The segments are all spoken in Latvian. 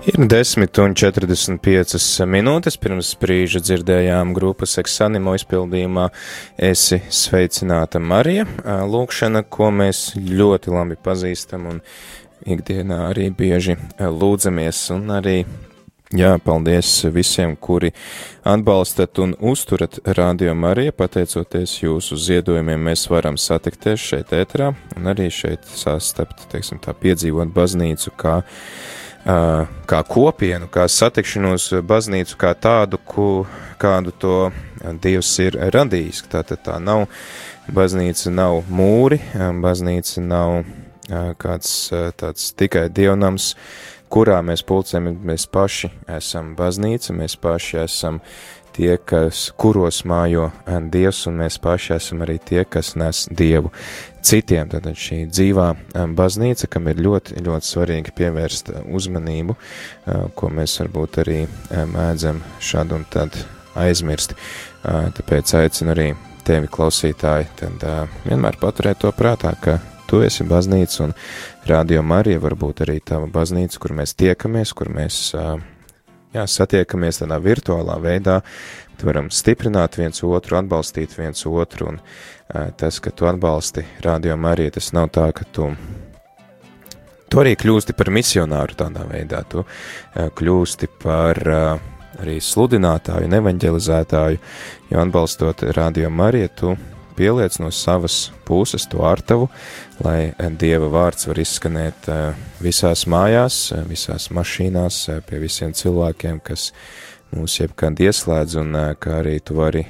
Ir 10 un 45 minūtes. Pirms brīža dzirdējām grupas eksanimo izpildījumā Esi sveicināta Marija, lūkšana, ko mēs ļoti labi pazīstam un ikdienā arī bieži lūdzamies. Un arī Jā, paldies visiem, kuri atbalstat un uzturat Radio Mariju. Pateicoties jūsu ziedojumiem, mēs varam satikties šeit ēterā un arī šeit sastapt, teiksim tā, piedzīvot baznīcu kā kā kopienu, kā satikšanos baznīcu, kā tādu, ku, kādu to Dievs ir radījis. Tātad tā nav, baznīca nav mūri, baznīca nav kāds tāds tikai dievnams, kurā mēs pulcējamies, mēs paši esam baznīca, mēs paši esam tie, kas, kuros mājo Dievs, un mēs paši esam arī tie, kas nes Dievu citiem. Tātad šī dzīvā baznīca, kam ir ļoti, ļoti svarīgi pievērst uzmanību, ko mēs varbūt arī mēdzam šādu un tad aizmirst. Tāpēc aicinu arī tevi, klausītāji, tad vienmēr paturēt to prātā, ka tu esi baznīca un radio Marija varbūt arī tava baznīca, kur mēs tiekamies, kur mēs jā, satiekamies tādā virtuālā veidā, varam stiprināt viens otru, atbalstīt viens otru un tas, ka tu atbalsti radio Mariju, tas nav tā, ka tu, tu arī kļūsti par misionāru tādā veidā, tu kļūsti par arī sludinātāju, nevaņģelizētāju, jo atbalstot radio Mariju, tu pieliec no savas puses to ārtavu, lai Dieva vārds var izskanēt visās mājās, visās mašīnās, pie visiem cilvēkiem, kas mūs jebkad ieslēdz, un kā arī tu vari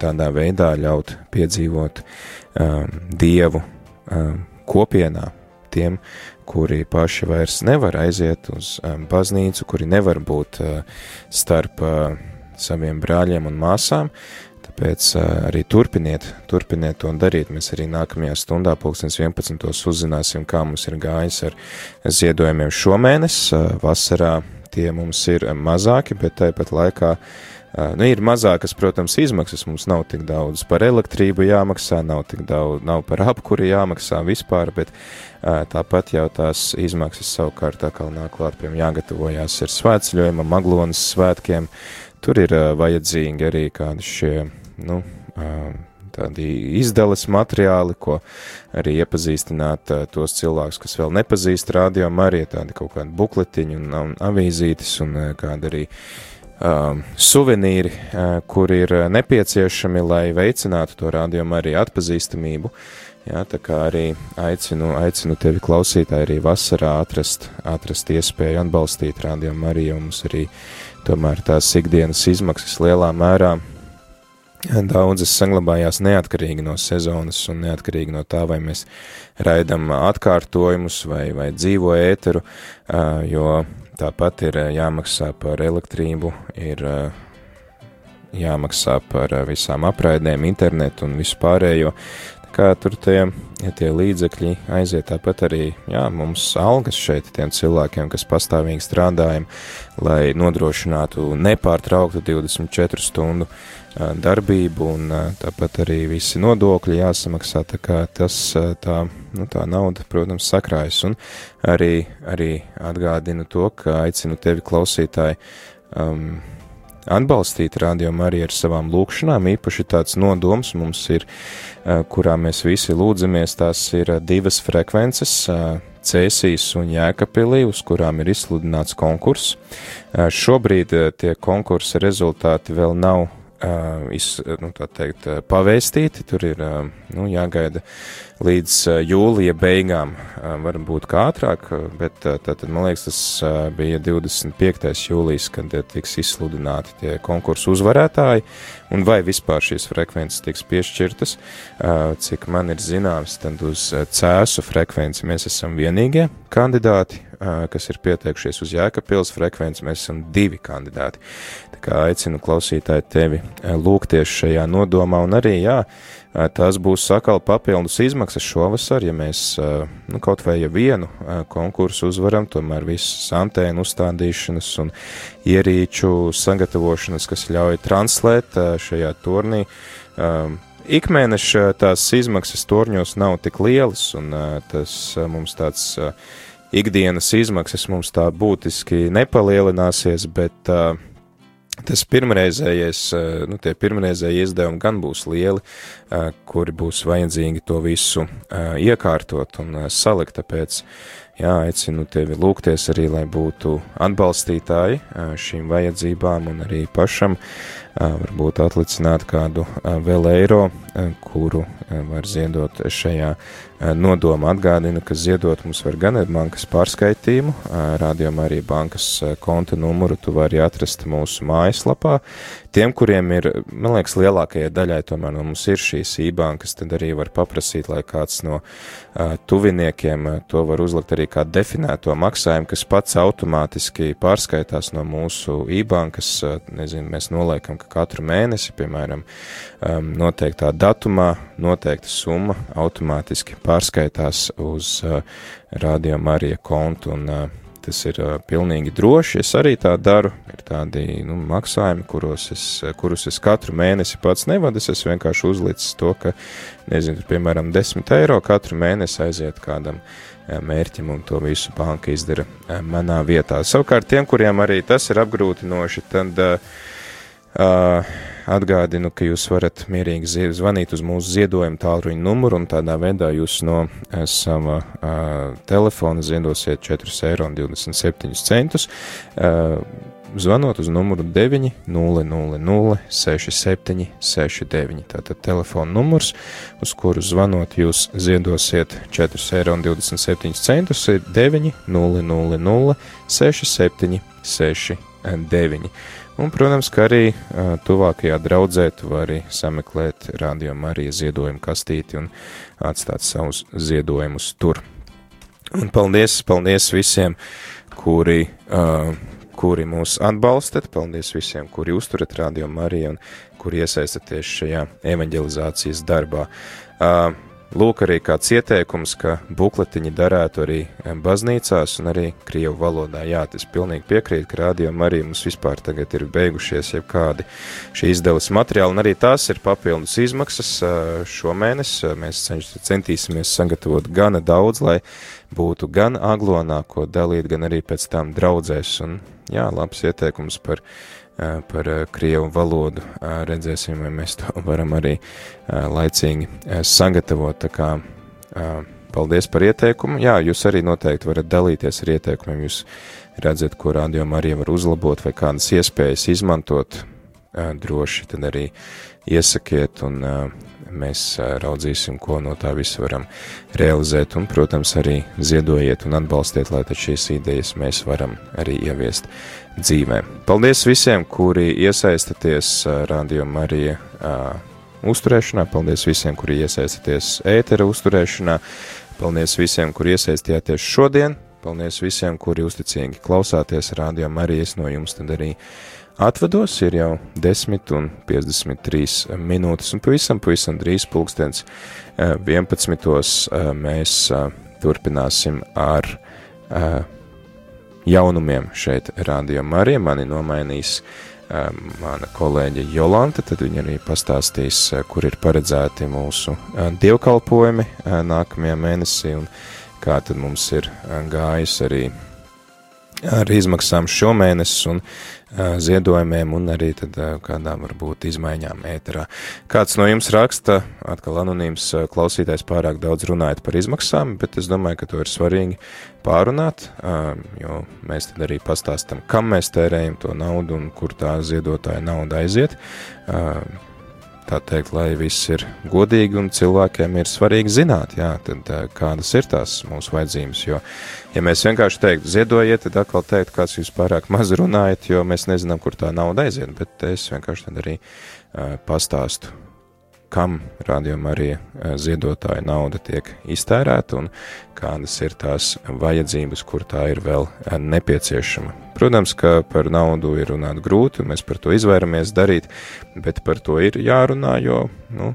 tādā veidā ļaut piedzīvot um, Dievu um, kopienā tiem, kuri paši vairs nevar aiziet uz um, baznīcu, kuri nevar būt uh, starp uh, saviem brāļiem un māsām, Tāpēc uh, arī turpiniet, turpiniet to darīt. Mēs arī nākamajā stundā, pulkstens 11. uzzināsim, kā mums ir gājis ar ziedojumiem šomēnes. Uh, vasarā tie mums ir mazāki, bet tāpat laikā nu, ir mazākas, protams, izmaksas. Mums nav tik daudz par elektrību jāmaksā, nav tik daudz, nav par apkuri jāmaksā vispār, bet tāpat jau tās izmaksas savukārt atkal nāk klāt, piemēram, jāgatavojās ir svētceļojumam, Maglonas svētkiem. Tur ir vajadzīgi arī kādi šie, nu, tādi izdales materiāli, ko arī iepazīstināt tos cilvēkus, kas vēl nepazīst radio Mariju, tādi kaut kādi bukletiņi un, un avīzītes un kādi arī um, suvenīri, uh, kur ir nepieciešami, lai veicinātu to radio Mariju atpazīstamību. Jā, tā kā arī aicinu, aicinu tevi klausītāji arī vasarā atrast, atrast iespēju atbalstīt radio Mariju, mums arī tomēr tās ikdienas izmaksas lielā mērā Daudzas saglabājās neatkarīgi no sezonas un neatkarīgi no tā, vai mēs raidam atkārtojumus vai, vai dzīvo ēteru, jo tāpat ir jāmaksā par elektrību, ir jāmaksā par visām apraidēm, internetu un visu pārējo. Kā tur tie, ja tie līdzekļi aiziet tāpat arī, jā, mums algas šeit tiem cilvēkiem, kas pastāvīgi strādājam, lai nodrošinātu nepārtrauktu 24 stundu darbību un tāpat arī visi nodokļi jāsamaksā, tā kā tas, tā, nu, tā nauda, protams, sakrājas un arī, arī atgādinu to, ka aicinu tevi klausītāji, um, atbalstīt rādījumu arī ar savām lūkšanām. Īpaši tāds nodoms mums ir, kurā mēs visi lūdzamies, tās ir divas frekvences. Cēsīs un Jēkabpilī, uz kurām ir izsludināts konkurss. Šobrīd tie konkursa rezultāti vēl nav iz, nu, teikt, pavēstīti, tur ir nu, jāgaida līdz jūlija beigām, varbūt kā ātrāk, bet tātad, man liekas, tas bija 25. jūlijas, kad tiks izsludināti tie konkursu uzvarētāji, un vai vispār šīs frekvences tiks piešķirtas, cik man ir zināms, tad uz cēsu frekvenci mēs esam vienīgie kandidāti, kas ir pieteikušies uz Jēkabpils frekvenci, mēs esam divi kandidāti. Tā kā aicinu klausītāji tevi lūgties šajā nodomā, un arī, jā, tās būs sakal papildus izmaksas šovasar, ja mēs nu, kaut vai ja vienu konkursu uzvaram, tomēr visas antēnu uzstādīšanas un ierīču sagatavošanas, kas ļauj translēt šajā turnī. Ikmēneša tās izmaksas torņos nav tik lielas, un tas mums tāds ikdienas izmaksas mums tā būtiski nepalielināsies, bet uh, tas pirmreizējais, nu, tie pirmreizējie izdevumi gan būs lieli, kuri būs vajadzīgi to visu iekārtot un salikt, tāpēc jā, aicinu tevi lūgties arī, lai būtu atbalstītāji šīm vajadzībām un arī pašam varbūt atlicināt kādu vēl eiro, kuru var ziedot šajā nodoma atgādina, ka ziedot mums var gan ar bankas pārskaitījumu, rādījumā arī bankas konta numuru tu vari atrast mūsu mājaslapā. Tiem, kuriem ir, man liekas, lielākajai daļai tomēr no mums ir šīs ībankas, tad arī var paprasīt, lai kāds no tuviniekiem to var uzlikt arī kā definēto maksājumu, kas pats automātiski pārskaitās no mūsu ībankas. Uh, nezinu, mēs noliekam, ka katru mēnesi, piemēram, noteiktā datumā noteikta summa automātiski pārskaitās uz uh, Radio Marija kontu un uh, tas ir uh, pilnīgi droši. Es arī tā daru. Ir tādi nu, maksājumi, kuros es, kurus es katru mēnesi pats nevadu. Es vienkārši uzlicis to, ka, nezinu, piemēram, 10 eiro katru mēnesi aiziet kādam mērķim, un to visu banka izdara manā vietā. Savukārt tiem, kuriem arī tas ir apgrūtinoši, tad uh, Atgādinu, ka jūs varat mierīgi zvanīt uz mūsu ziedojumu tālruņa numuru, un tādā veidā jūs no eh, sava uh, telefona ziedosiet 4,27 eiro. Uh, zvanot uz numuru 900 67 69. Tātad telefona numurs, uz kuru zvanot jūs ziedosiet 4,27 eiro, ir 900 67 69. Un, protams, ka arī uh, tuvākajā draudzē tu vari sameklēt Radio Marija ziedojumu kastīti un atstāt savus ziedojumus tur. Un paldies, paldies visiem, kuri, uh, kuri mūs atbalstat, paldies visiem, kuri uzturat Radio Mariju un kuri iesaistaties šajā evanģelizācijas darbā. Uh, Lūk, arī kāds ieteikums, ka bukletiņi darētu arī baznīcās un arī krievu valodā. Jā, tas pilnīgi piekrīt, ka rādījumi arī mums vispār tagad ir beigušies jau kādi šī izdeles materiāli, un arī tās ir papildus izmaksas. Šomēnes mēs centīsimies sagatavot gana daudz, lai būtu gan aglonā, ko dalīt, gan arī pēc tam draudzēs. Un jā, labs ieteikums par par krievu valodu. Redzēsim, vai mēs to varam arī laicīgi sagatavot. Tā kā paldies par ieteikumu. Jā, jūs arī noteikti varat dalīties ar ieteikumiem. Jūs redzat, ko rādījumā arī var uzlabot vai kādas iespējas izmantot. Droši tad arī iesakiet un mēs raudzīsim, ko no tā visa varam realizēt, un, protams, arī ziedojiet un atbalstiet, lai šīs idejas mēs varam arī ieviest dzīvē. Paldies visiem, kuri iesaistaties Radio Marija uzturēšanā, paldies visiem, kuri iesaistaties ētera uzturēšanā, paldies visiem, kuri iesaistījāties šodien, paldies visiem, kuri uzticīgi klausāties Radio Marijas no jums tad arī atvados, ir jau 10 un 53 minūtes, un pavisam, pavisam drīz pulkstens 11. mēs turpināsim ar jaunumiem šeit Rādio Marija. Mani nomainīs mana kolēģe Jolanta, tad viņa arī pastāstīs, kur ir paredzēti mūsu dievkalpojumi nākamajā mēnesī un kā tad mums ir gājis arī ar izmaksām šomēnes un ziedojumiem un arī tad kādām varbūt izmaiņām ēterā. Kāds no jums raksta, atkal anonīms klausītājs pārāk daudz runājot par izmaksām, bet es domāju, ka to ir svarīgi pārunāt, jo mēs tad arī pastāstam, kam mēs tērējam to naudu un kur tā ziedotāja nauda aiziet. Tā teikt, lai viss ir godīgi un cilvēkiem ir svarīgi zināt, jā, tad kādas ir tās mūsu vajadzības, jo, ja mēs vienkārši teiktu, ziedojiet, tad atkal teikt, kāds jūs pārāk maz runājat, jo mēs nezinām, kur tā nauda aiziet, bet es vienkārši tad arī uh, pastāstu kam rādījuma arī eh, ziedotāja nauda tiek iztērēta un kādas ir tās vajadzības, kur tā ir vēl eh, nepieciešama. Protams, ka par naudu ir runāt grūti, un mēs par to izvairamies darīt, bet par to ir jārunā, jo nu,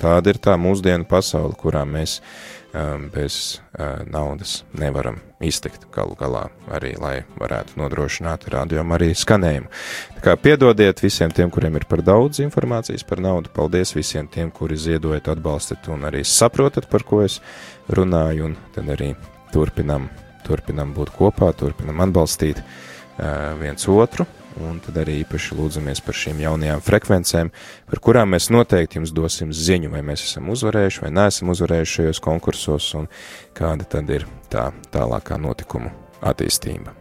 tāda ir tā mūsdienu pasaule, kurā mēs uh, Um, bez uh, naudas nevaram iztikt galu galā arī, lai varētu nodrošināt rādījumu arī skanējumu. Tā kā piedodiet visiem tiem, kuriem ir par daudz informācijas par naudu, paldies visiem tiem, kuri ziedojat, atbalstat un arī saprotat, par ko es runāju, un tad arī turpinam turpinam būt kopā, turpinam atbalstīt viens otru, un tad arī īpaši lūdzamies par šīm jaunajām frekvencēm, par kurām mēs noteikti jums dosim ziņu, vai mēs esam uzvarējuši vai neesam uzvarējuši šajos konkursos, un kāda tad ir tā tālākā notikumu attīstība.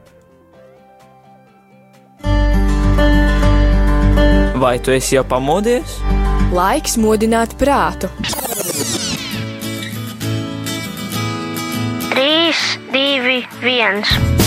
Vai tu esi jau pamodies? Laiks modināt prātu. 3, 2, 1.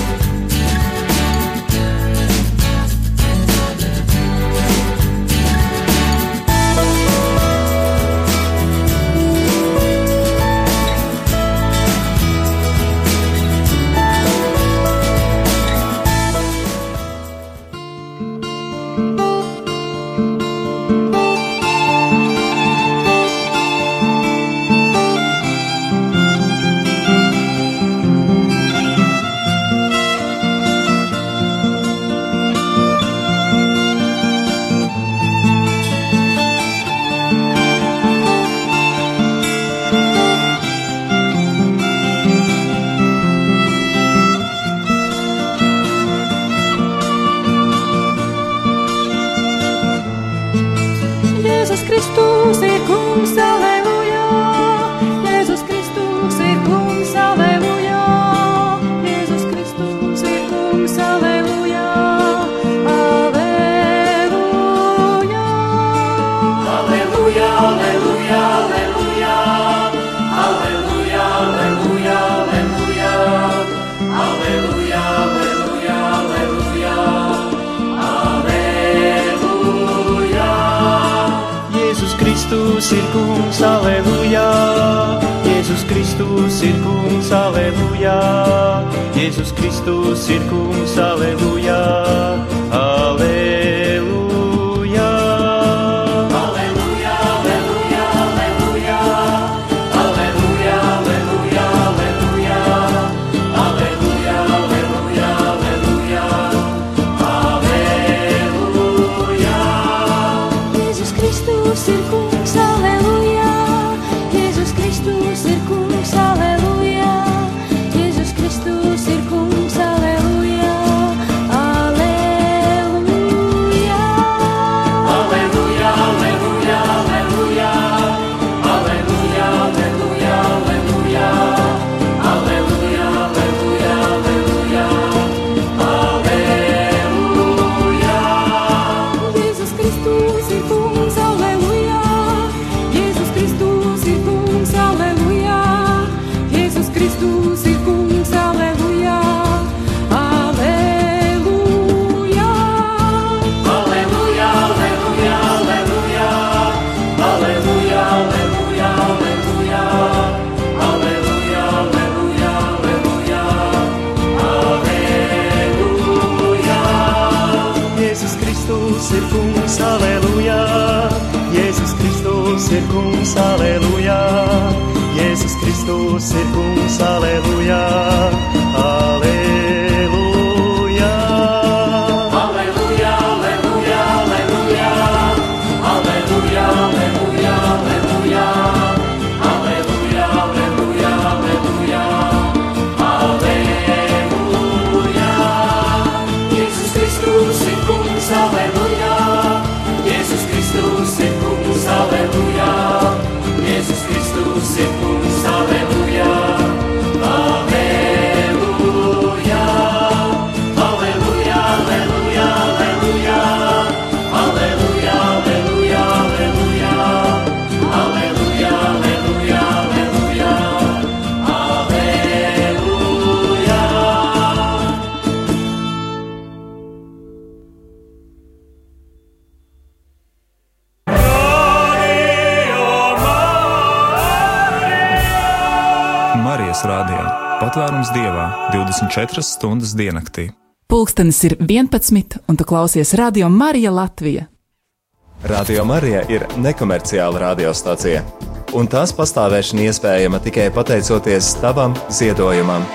circunstancias. tu circunsa, aleluia. aleluia. 24 stundas diennaktī. Pulkstenis ir 11, un tu klausies Radio Marija Latvija. Radio Marija ir nekomerciāla radiostacija, un tās pastāvēšana iespējama tikai pateicoties tavam ziedojumam.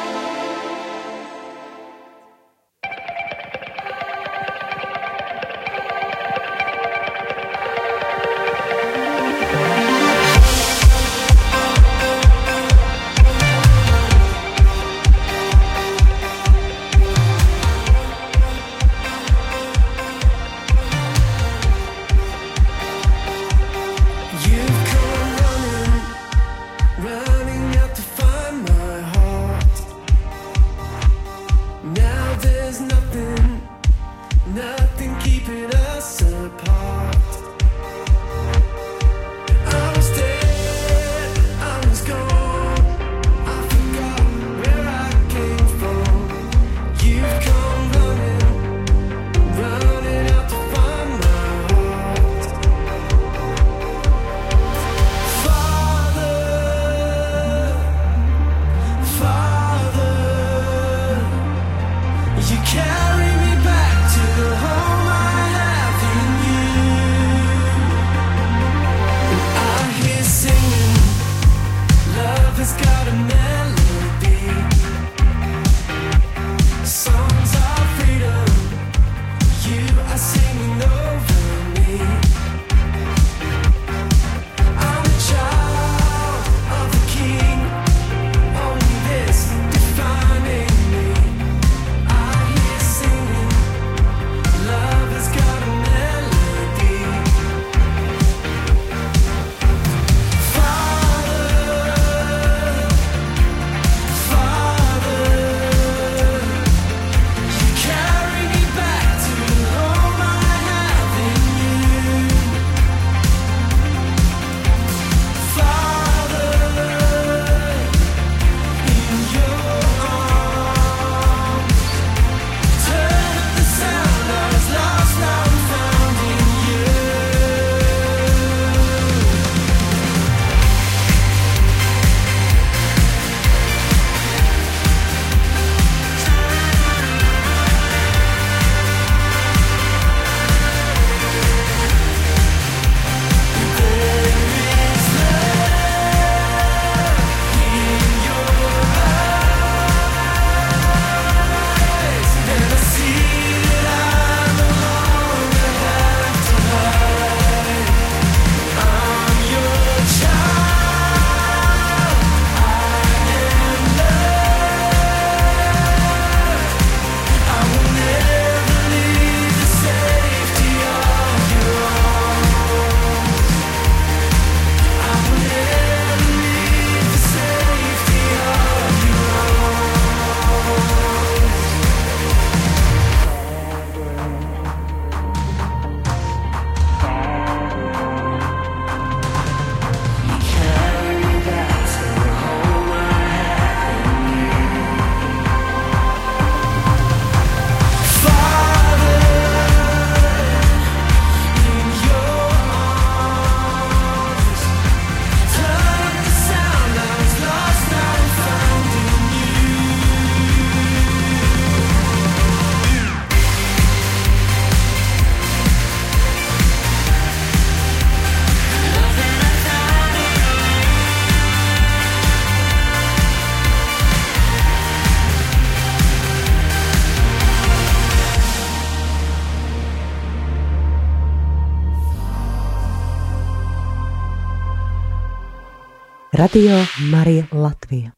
Radio Marija Latvija.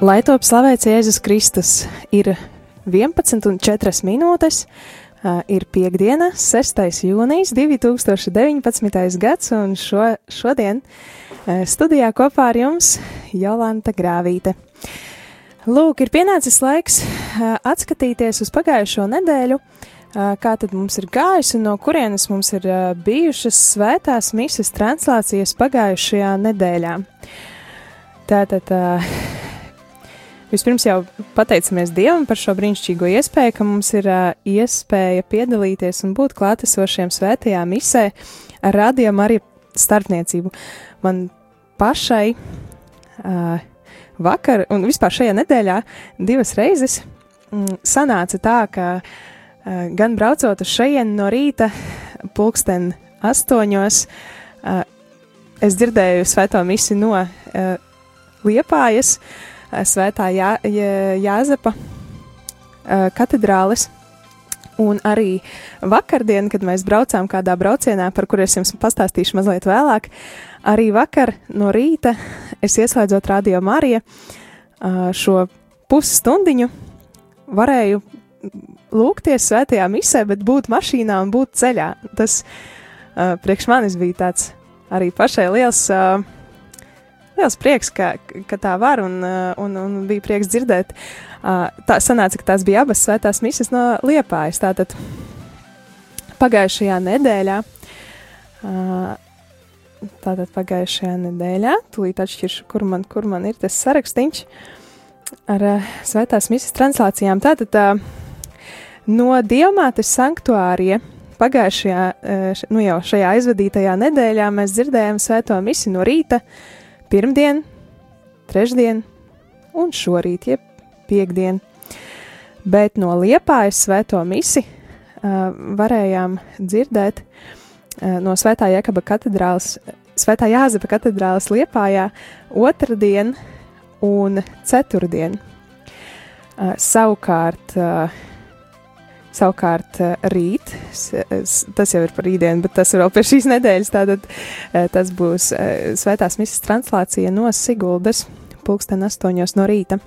Lai top slavēts Jēzus Kristus, ir 11,4 minūtes. Ir piekdiena, 6. jūnijas 2019. gads, un šo, šodien studijā kopā ar jums Jolanta Grāvīte. Lūk, ir pienācis laiks atskatīties uz pagājušo nedēļu, kā tad mums ir gājis un no kurienes mums ir bijušas svētās misijas translācijas pagājušajā nedēļā. Tātad. Uh, Vispirms jau pateicamies Dievam par šo brīnišķīgo iespēju, ka mums ir uh, iespēja piedalīties un būt klātesošiem svētajā misē ar rādījumu arī starpniecību. Man pašai uh, vakar un vispār šajā nedēļā divas reizes mm, sanāca tā, ka uh, gan braucot uz šejienu no rīta, pulksten astoņos, uh, es dzirdēju svēto misiju no uh, Liepājas. Svētā Jā, Jā, Jāzepa katedrālis. Un arī vakardien, kad mēs braucām kādā braucienā, par kuriem es jums pastāstīšu mazliet vēlāk, arī vakar no rīta es ieslēdzot radio Mariju ā, šo pusstundiņu, varēju lūgties svētajā misē, bet būt mašīnā un būt ceļā. Tas priekš manis bija tāds arī pašai liels, uh, liels prieks, ka, ka tā var, un, uh, un, un bija prieks dzirdēt. Uh, tā sanāca, ka tās bija abas svētās misijas no Liepājas. Tātad pagājušajā nedēļā. Uh, Tātad pagājušajā nedēļā, tūlīt atšķiršu, kur man, kur man ir tas sarakstīns ar uh, svētās misijas translācijām. Tātad uh, no Dievmātes sanktuārija pagājušajā, uh, š- nu jau šajā aizvadītajā nedēļā mēs dzirdējām svēto misiju no rīta, pirmdien, trešdien un šorīt, jeb piekdien. Bet no Liepājas svēto misiju uh, varējām dzirdēt uh, no Svētā Jēkaba katedrāles, Svētā Jāzepa katedrāles Liepājā otrdien un ceturtdien. Uh, savukārt, uh, savukārt uh, rīt, tas jau ir par rītdienu, bet tas ir vēl pie šīs nedēļas, tātad uh, tas būs uh, Svētās misijas translācija no Siguldas, pulksten astoņos no rīta.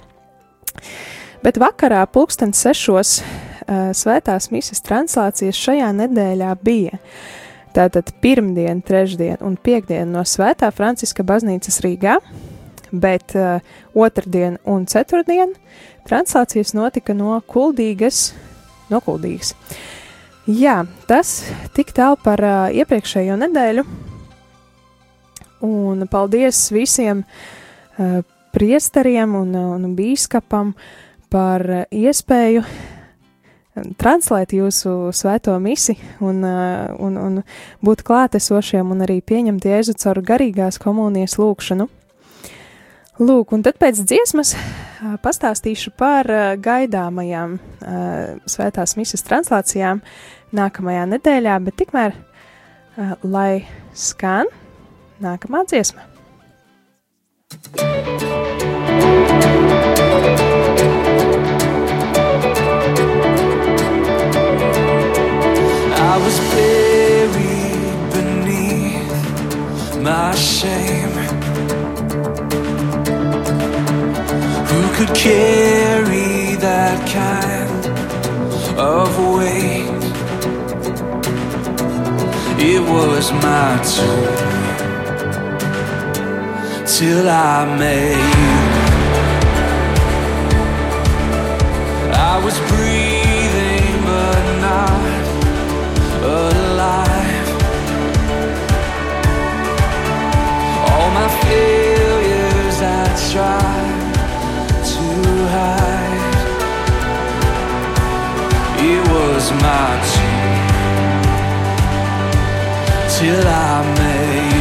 Bet vakarā, pulksten sešos, uh, Svētās misijas translācijas šajā nedēļā bija. Tātad pirmdien, trešdien un piekdien no Svētā Franciska baznīcas Rīgā, bet uh, otrdien un ceturtdien translācijas notika no Kuldīgas, no Kuldīgas. Jā, tas tik tālu par uh, iepriekšējo nedēļu. Un paldies visiem uh, priesteriem un, un bīskapam par uh, iespēju translēt jūsu svēto misi un, un, un būt klātesošiem un arī pieņemt Jēzu caur garīgās komunijas lūkšanu. Lūk, un tad pēc dziesmas pastāstīšu par gaidāmajām svētās misijas translācijām nākamajā nedēļā, bet tikmēr, lai skan nākamā dziesma. I was buried beneath my shame. Could carry that kind of weight? It was my turn till I met you. I was breathing but not alive. All my failures I tried hide. It was my turn till I met. You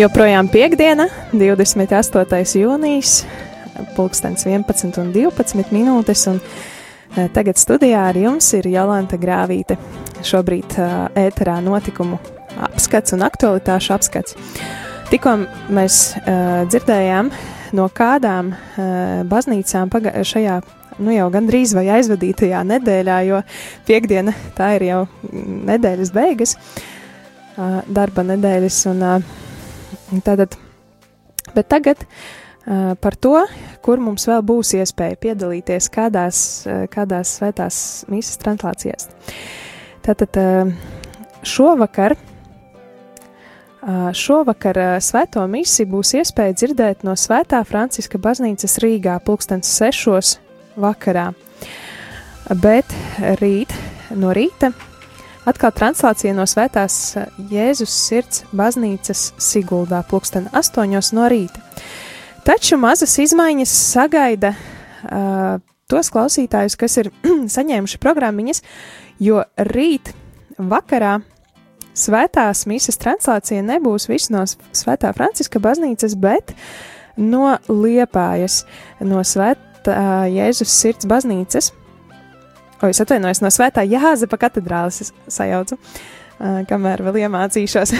Joprojām piekdiena, 28. jūnijas, pulkstens 11 un 12 minūtes, un eh, tagad studijā ar jums ir Jolanta Grāvīte. Šobrīd eh, ēterā notikumu apskats un aktualitāšu apskats. Tikko mēs uh, dzirdējām, no kādām uh, baznīcām šajā, nu jau gandrīz vai aizvadītajā nedēļā, jo piekdiena tā ir jau mm, nedēļas beigas, uh, darba nedēļas, un uh, tātad, bet tagad uh, par to, kur mums vēl būs iespēja piedalīties kādās, uh, kādās svētās mīsas translācijās. Tātad uh, šovakar Šovakar svēto misiju būs iespēja dzirdēt no Svētā Franciska baznīcas Rīgā pulkstens sešos vakarā. Bet rīt no rīta atkal translācija no Svētās uh, Jēzus sirds baznīcas Siguldā pulksten astoņos no rīta. Taču mazas izmaiņas sagaida uh, tos klausītājus, kas ir saņēmuši programmiņas, jo rīt vakarā Svētās misijas translācija nebūs viss no Svētā Franciska baznīcas, bet no Liepājas, no Svētā Jēzus sirds baznīcas. O, es atvainojos no Svētā Jāzepa katedrāles, es sajaucu, uh, kamēr vēl iemācīšos.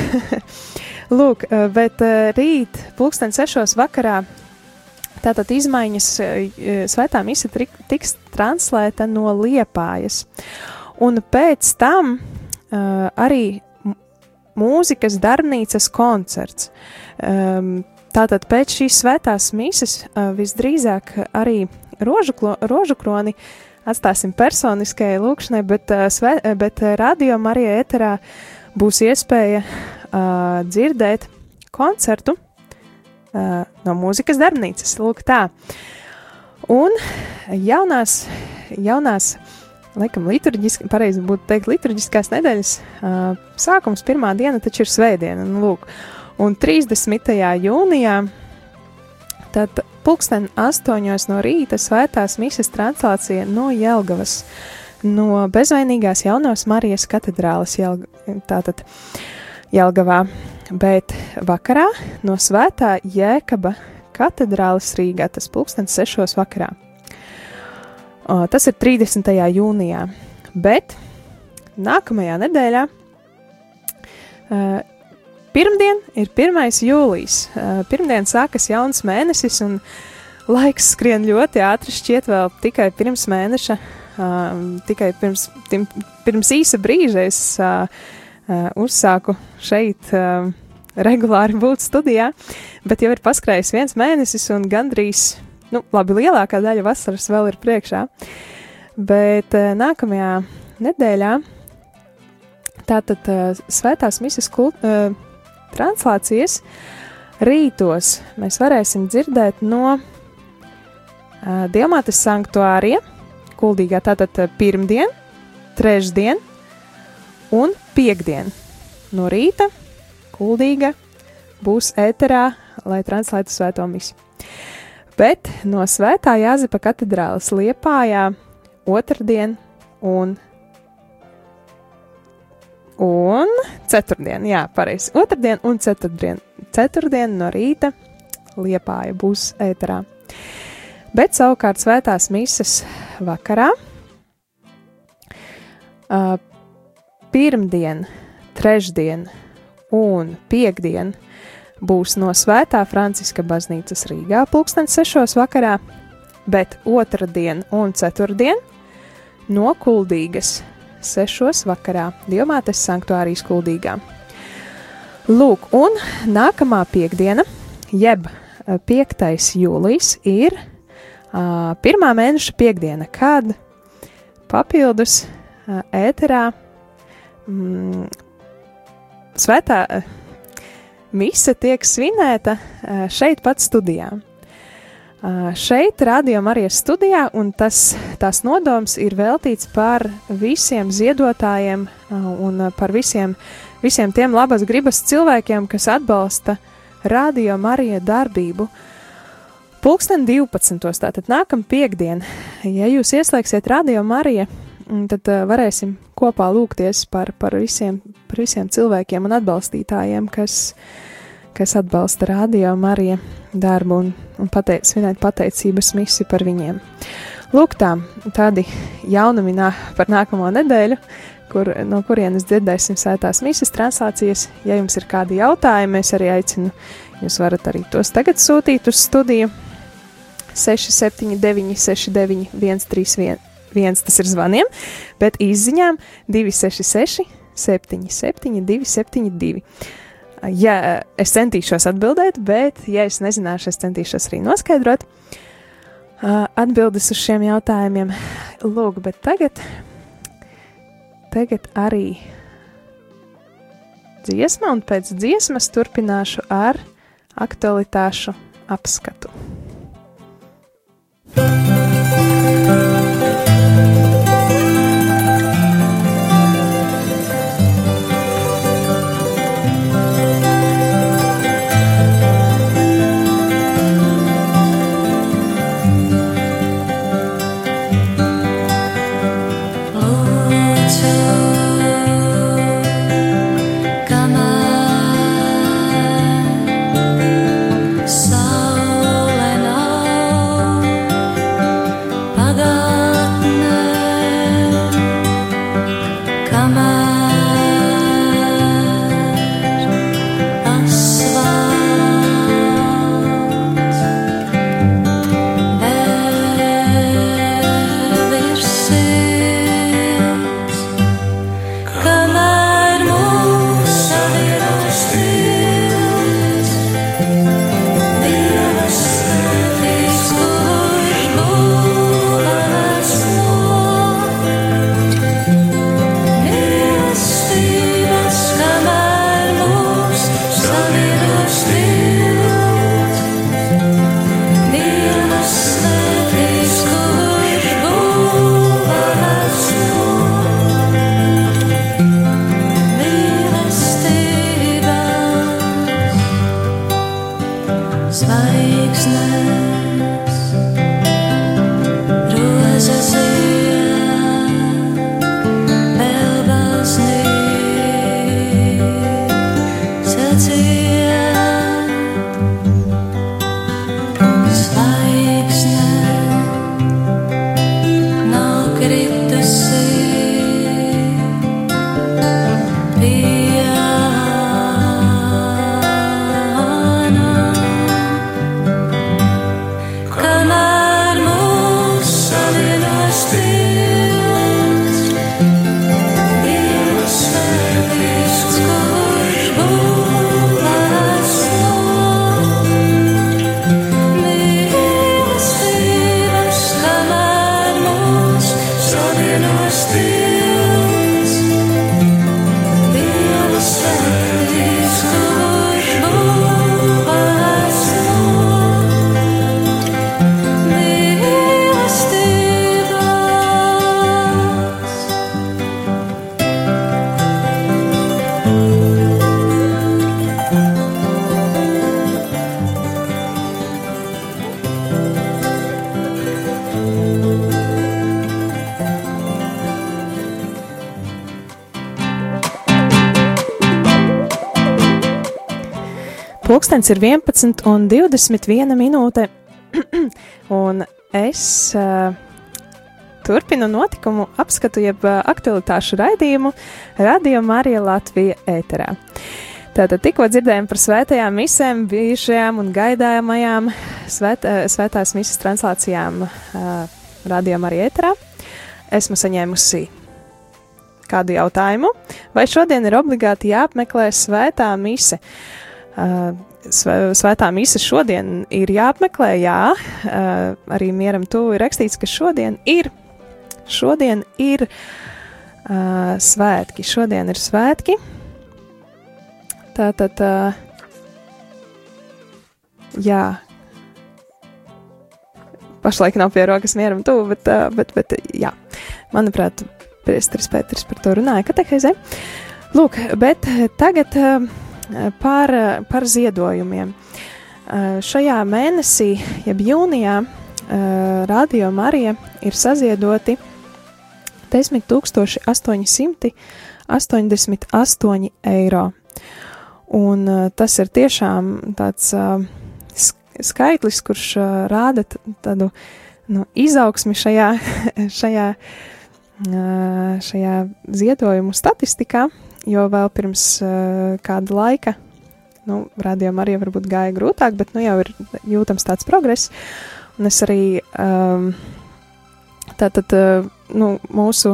Lūk, uh, bet uh, rīt, pulksten sešos vakarā, tātad izmaiņas uh, Svētā trik- tiks translēta no Liepājas. Un pēc tam uh, arī mūzikas darbnīcas koncerts. Tātad pēc šīs svētās mises uh, visdrīzāk arī rožu, rožu kroni atstāsim personiskajai lūkšanai, bet, uh, sve, uh, bet uh, radio Marija ēterā būs iespēja uh, dzirdēt koncertu uh, no mūzikas darbnīcas. Lūk tā. Un jaunās, jaunās laikam, liturģiski, pareizi būtu teikt, liturģiskās nedēļas uh, sākums, pirmā diena taču ir svētdiena. Un, lūk, un 30. jūnijā, tad pulksten astoņos no rīta svētās misas translācija no Jelgavas, no bezvainīgās jaunās Marijas katedrāles Jelg tātad Jelgavā, bet vakarā no svētā Jēkaba katedrāles Rīgā, tas pulkstens sešos vakarā. O, tas ir 30. jūnijā, bet nākamajā nedēļā, uh, pirmdien ir 1. jūlijas. Uh, pirmdien sākas jauns mēnesis, un laiks skrien ļoti ātri. Šķiet, vēl tikai pirms mēneša, uh, tikai pirms, tim, pirms īsa brīža es uh, uzsāku šeit. Regulāri būt studijā, bet jau ir paskrējis viens mēnesis, un gandrīz nu, labi, lielākā daļa vasaras vēl ir priekšā. Bet nākamajā nedēļā tātad svētās misijas kult, uh, translācijas rītos mēs varēsim dzirdēt no uh, Diamātes sanktuārija, kuldīgā tātad pirmdien, trešdien un piekdien. No rīta kuldīga būs ēterā, lai translētu svēto misiju. Bet no Svētā Jāzepa katedrāles liepājā otrdien un un ceturtdien, jā, pareizi. Otradien un ceturtdien. Ceturtdien no rīta liepāja būs ēterā. Bet savukārt svētās mises vakarā, uh, pirmdien, trešdien un piekdien būs no Svētā Franciska baznīcas Rīgā pulkstens sešos vakarā, bet otrdien un ceturtdien no Kuldīgas sešos vakarā Dievmātes sanktuārijas Kuldīgā. Lūk, un nākamā piekdiena, jeb eh, 5. jūlijas, ir uh, pirmā mēneša piekdiena, kad papildus uh, ēterā mm, svētā uh, mise tiek svinēta uh, šeit pat studijā. Šeit, Radio Marijas studijā, un tas, tās nodoms ir veltīts par visiem ziedotājiem un par visiem, visiem tiem labas gribas cilvēkiem, kas atbalsta Radio Marija darbību. Pulksten 12. tātad nākamā piekdiena, ja jūs ieslēgsiet Marija, mm, tad varēsim kopā lūgties par, par, visiem, par visiem cilvēkiem un atbalstītājiem, kas, kas atbalsta Radio Marija darbu un, un pateic, svinēt pateicības misi par viņiem. Lūk, tā, tādi jaunumi nā, par nākamo nedēļu, kur, no kurienes dzirdēsim sētās misijas translācijas. Ja jums ir kādi jautājumi, es arī aicinu, jūs varat arī tos tagad sūtīt uz studiju 679, 69, 131, tas ir zvaniem, bet izziņām 266, 77, 272. Ja es centīšos atbildēt, bet, ja es nezināšu, es centīšos arī noskaidrot uh, atbildes uz šiem jautājumiem. Lūk, bet tagad, tagad arī dziesma, un pēc dziesmas turpināšu ar aktualitāšu apskatu. Lūdzu, Pūkstens ir 11 un 21 minūte, un es uh, turpinu notikumu apskatu, jeb uh, aktualitāšu raidījumu Radio Marija Latvija ēterā. Tātad tikko dzirdējām par svētajām misēm, bijušajām un gaidāmajām svēt, uh, svētās misas translācijām uh, Radio Marija ēterā. Esmu saņēmusi kādu jautājumu, vai šodien ir obligāti jāapmeklē svētā mise? Uh, Svētā mise šodien ir jāapmeklē, jā, uh, arī mieram tuvu ir rakstīts, ka šodien ir, šodien ir uh, svētki, šodien ir svētki. Tātad, uh, jā, pašlaik nav pie rokas mieram tuvu, bet, uh, bet, bet jā, manuprāt, Priesteris Pēters par to runāja kateheizē. Lūk, bet tagad uh, par, par ziedojumiem. Uh, Šajā mēnesī, jeb jūnijā, Radio Marija ir saziedoti 10 888 eiro. Un tas ir tiešām tāds sk- skaitlis, kurš rāda tādu nu, izaugsmi šajā, šajā, šajā ziedojumu statistikā, jo vēl pirms uh, kāda laika, nu, rādījumam arī varbūt gāja grūtāk, bet nu jau ir jūtams tāds progress. Un es arī um, tātad, uh, nu, mūsu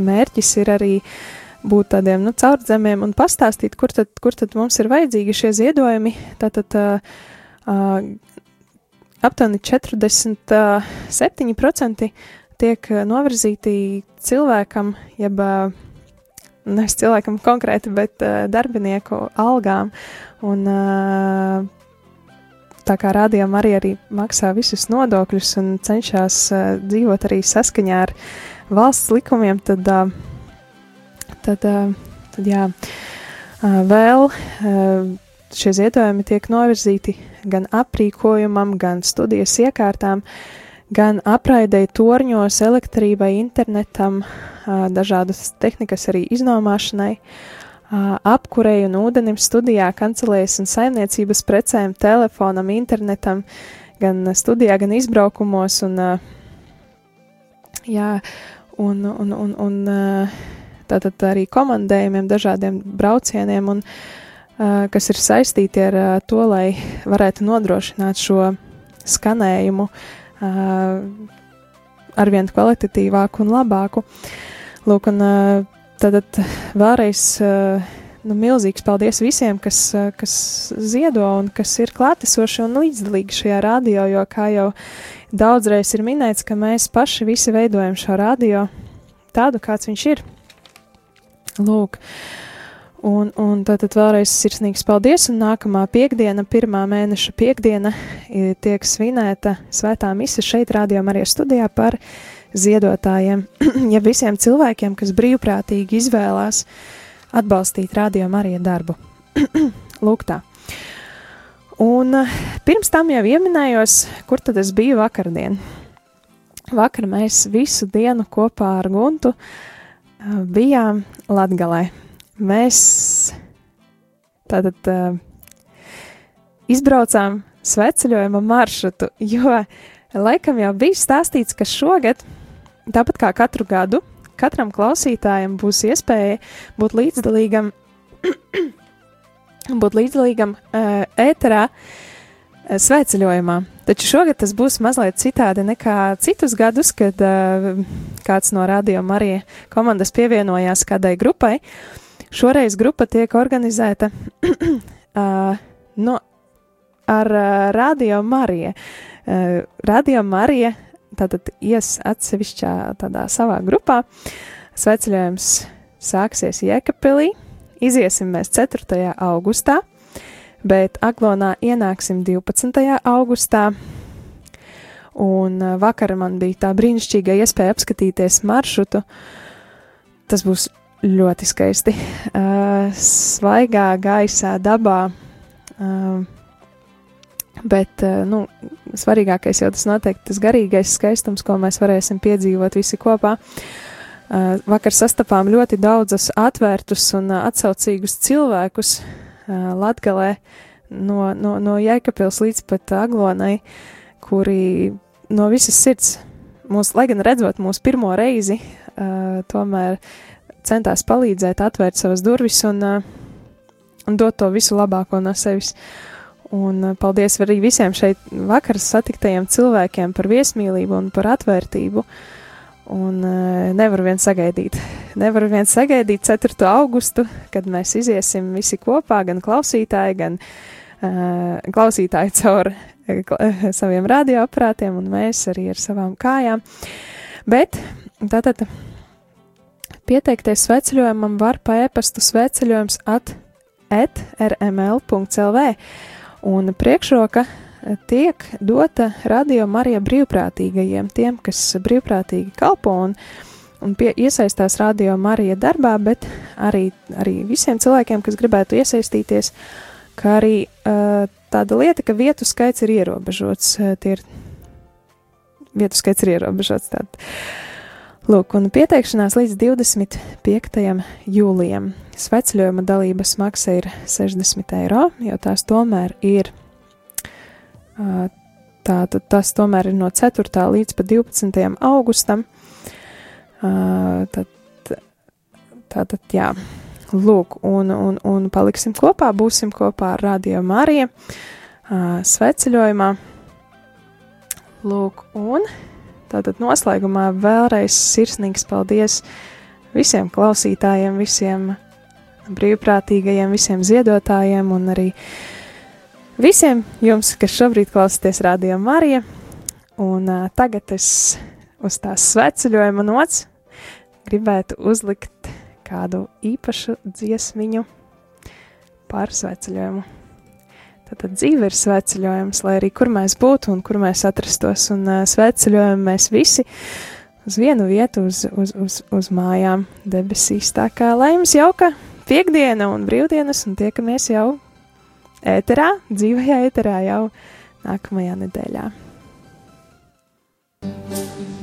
mērķis ir arī būt tādiem nu, caurdzemiem un pastāstīt, kur tad, kur tad mums ir vajadzīgi šie ziedojumi. Tātad uh, uh, aptuveni 47% tiek novirzīti cilvēkam, jeb uh, nevis cilvēkam konkrēti, bet uh, darbinieku algām. Un, uh, tā kā rādījām arī, arī maksā visus nodokļus un cenšas uh, dzīvot arī saskaņā ar valsts likumiem, tad, uh, tad, uh, tad jā, uh, vēl uh, šie ziedojumi tiek novirzīti gan aprīkojumam, gan studijas iekārtām, gan apraidei torņos, elektrībai, internetam, dažādas tehnikas arī iznomāšanai, apkurei un ūdenim studijā, kancelējas un saimniecības precēm, telefonam, internetam, gan studijā, gan izbraukumos un, jā, un, un, un, un tātad arī komandējumiem, dažādiem braucieniem, un, kas ir saistīti ar to, lai varētu nodrošināt šo skanējumu. uh, arvien kvalitatīvāku un labāku. Lūk, un uh, tad vēlreiz uh, nu, milzīgs paldies visiem, kas, uh, kas ziedo un kas ir klātesoši un līdzdalīgi šajā radio, jo, kā jau daudzreiz ir minēts, ka mēs paši visi veidojam šo radio tādu, kāds viņš ir. Lūk, un, un tad, tad vēlreiz sirsnīgs paldies, un nākamā piekdiena, pirmā mēneša piekdiena, tiek svinēta svētā mise šeit, rādījām arī studijā par ziedotājiem, ja visiem cilvēkiem, kas brīvprātīgi izvēlās atbalstīt rādījām arī darbu. Lūk tā. Un eh, pirms tam jau pieminējos, kur tad es biju vakardien. Vakar mēs visu dienu kopā ar Guntu eh, bijām Latgalē. Mēs tātad uh, izbraucām sveceļojuma maršrutu, jo laikam jau bija stāstīts, ka šogad, tāpat kā katru gadu, katram klausītājam būs iespēja būt līdzdalīgam, būt līdzdalīgam uh, ēterā uh, sveceļojumā. Taču šogad tas būs mazliet citādi nekā citus gadus, kad uh, kāds no radio Marija komandas pievienojās kādai grupai. Šoreiz grupa tiek organizēta uh, no, ar uh, Radio Mariju. Uh, Radio Marija tātad ies atsevišķā tādā savā grupā. Sveceļojums sāksies Jēkabpilī, iziesim mēs 4. augustā, bet Aglonā ienāksim 12. augustā. Un uh, vakar man bija tā brīnišķīga iespēja apskatīties maršrutu. Tas būs ļoti skaisti. Uh, svaigā gaisā, dabā. Uh, bet uh, nu, svarīgākais jau tas noteikti tas garīgais skaistums, ko mēs varēsim piedzīvot visi kopā. Uh, vakar sastapām ļoti daudzus atvērtus un uh, atsaucīgus cilvēkus uh, Latgalē no, no, no Jēkabils līdz pat Aglonai, kuri no visas sirds, mūs, lai gan redzot mūsu pirmo reizi, uh, tomēr centās palīdzēt, atvērt savas durvis un, uh, un dot to visu labāko no sevis. Un uh, paldies arī visiem šeit vakar satiktajiem cilvēkiem par viesmīlību un par atvērtību. Un uh, nevaru vien sagaidīt. Nevaru vien sagaidīt 4. augustu, kad mēs iziesim visi kopā, gan klausītāji, gan uh, klausītāji caur uh, saviem radioaparātiem, un mēs arī ar savām kājām. Bet tātad pieteikties sveceļojumam var pa e-pastu sveceļojums at rml.lv, un priekšroka tiek dota radio Marija brīvprātīgajiem, tiem, kas brīvprātīgi kalpo un, un pie, iesaistās radio Marija darbā, bet arī, arī visiem cilvēkiem, kas gribētu iesaistīties, kā arī uh, tāda lieta, ka vietu skaits ir ierobežots. Uh, tie ir vietu skaits ir ierobežots. Tātad. Lūk, un pieteikšanās līdz 25. jūlijam. Sveceļojuma dalības maksa ir 60 eiro, jo tās tomēr ir Tātad tas tomēr ir no 4. līdz pat 12. augustam. Tad, tātad, jā, lūk, un, un, un paliksim kopā, būsim kopā ar Radio Mariju sveceļojumā. Lūk, un tātad noslēgumā vēlreiz sirsnīgs paldies visiem klausītājiem, visiem brīvprātīgajiem, visiem ziedotājiem un arī visiem jums, kas šobrīd klausāties Radio Marija. Un uh, tagad es uz tās sveceļojuma nots gribētu uzlikt kādu īpašu dziesmiņu par sveceļojumu. Tātad dzīve ir svētceļojums, lai arī kur mēs būtu un kur mēs atrastos. Un uh, svētceļojam mēs visi uz vienu vietu, uz, uz, uz, uz mājām debesīs. Tā kā lai jums jauka piekdiena un brīvdienas, un tiekamies jau ēterā, dzīvajā ēterā jau nākamajā nedēļā. thank you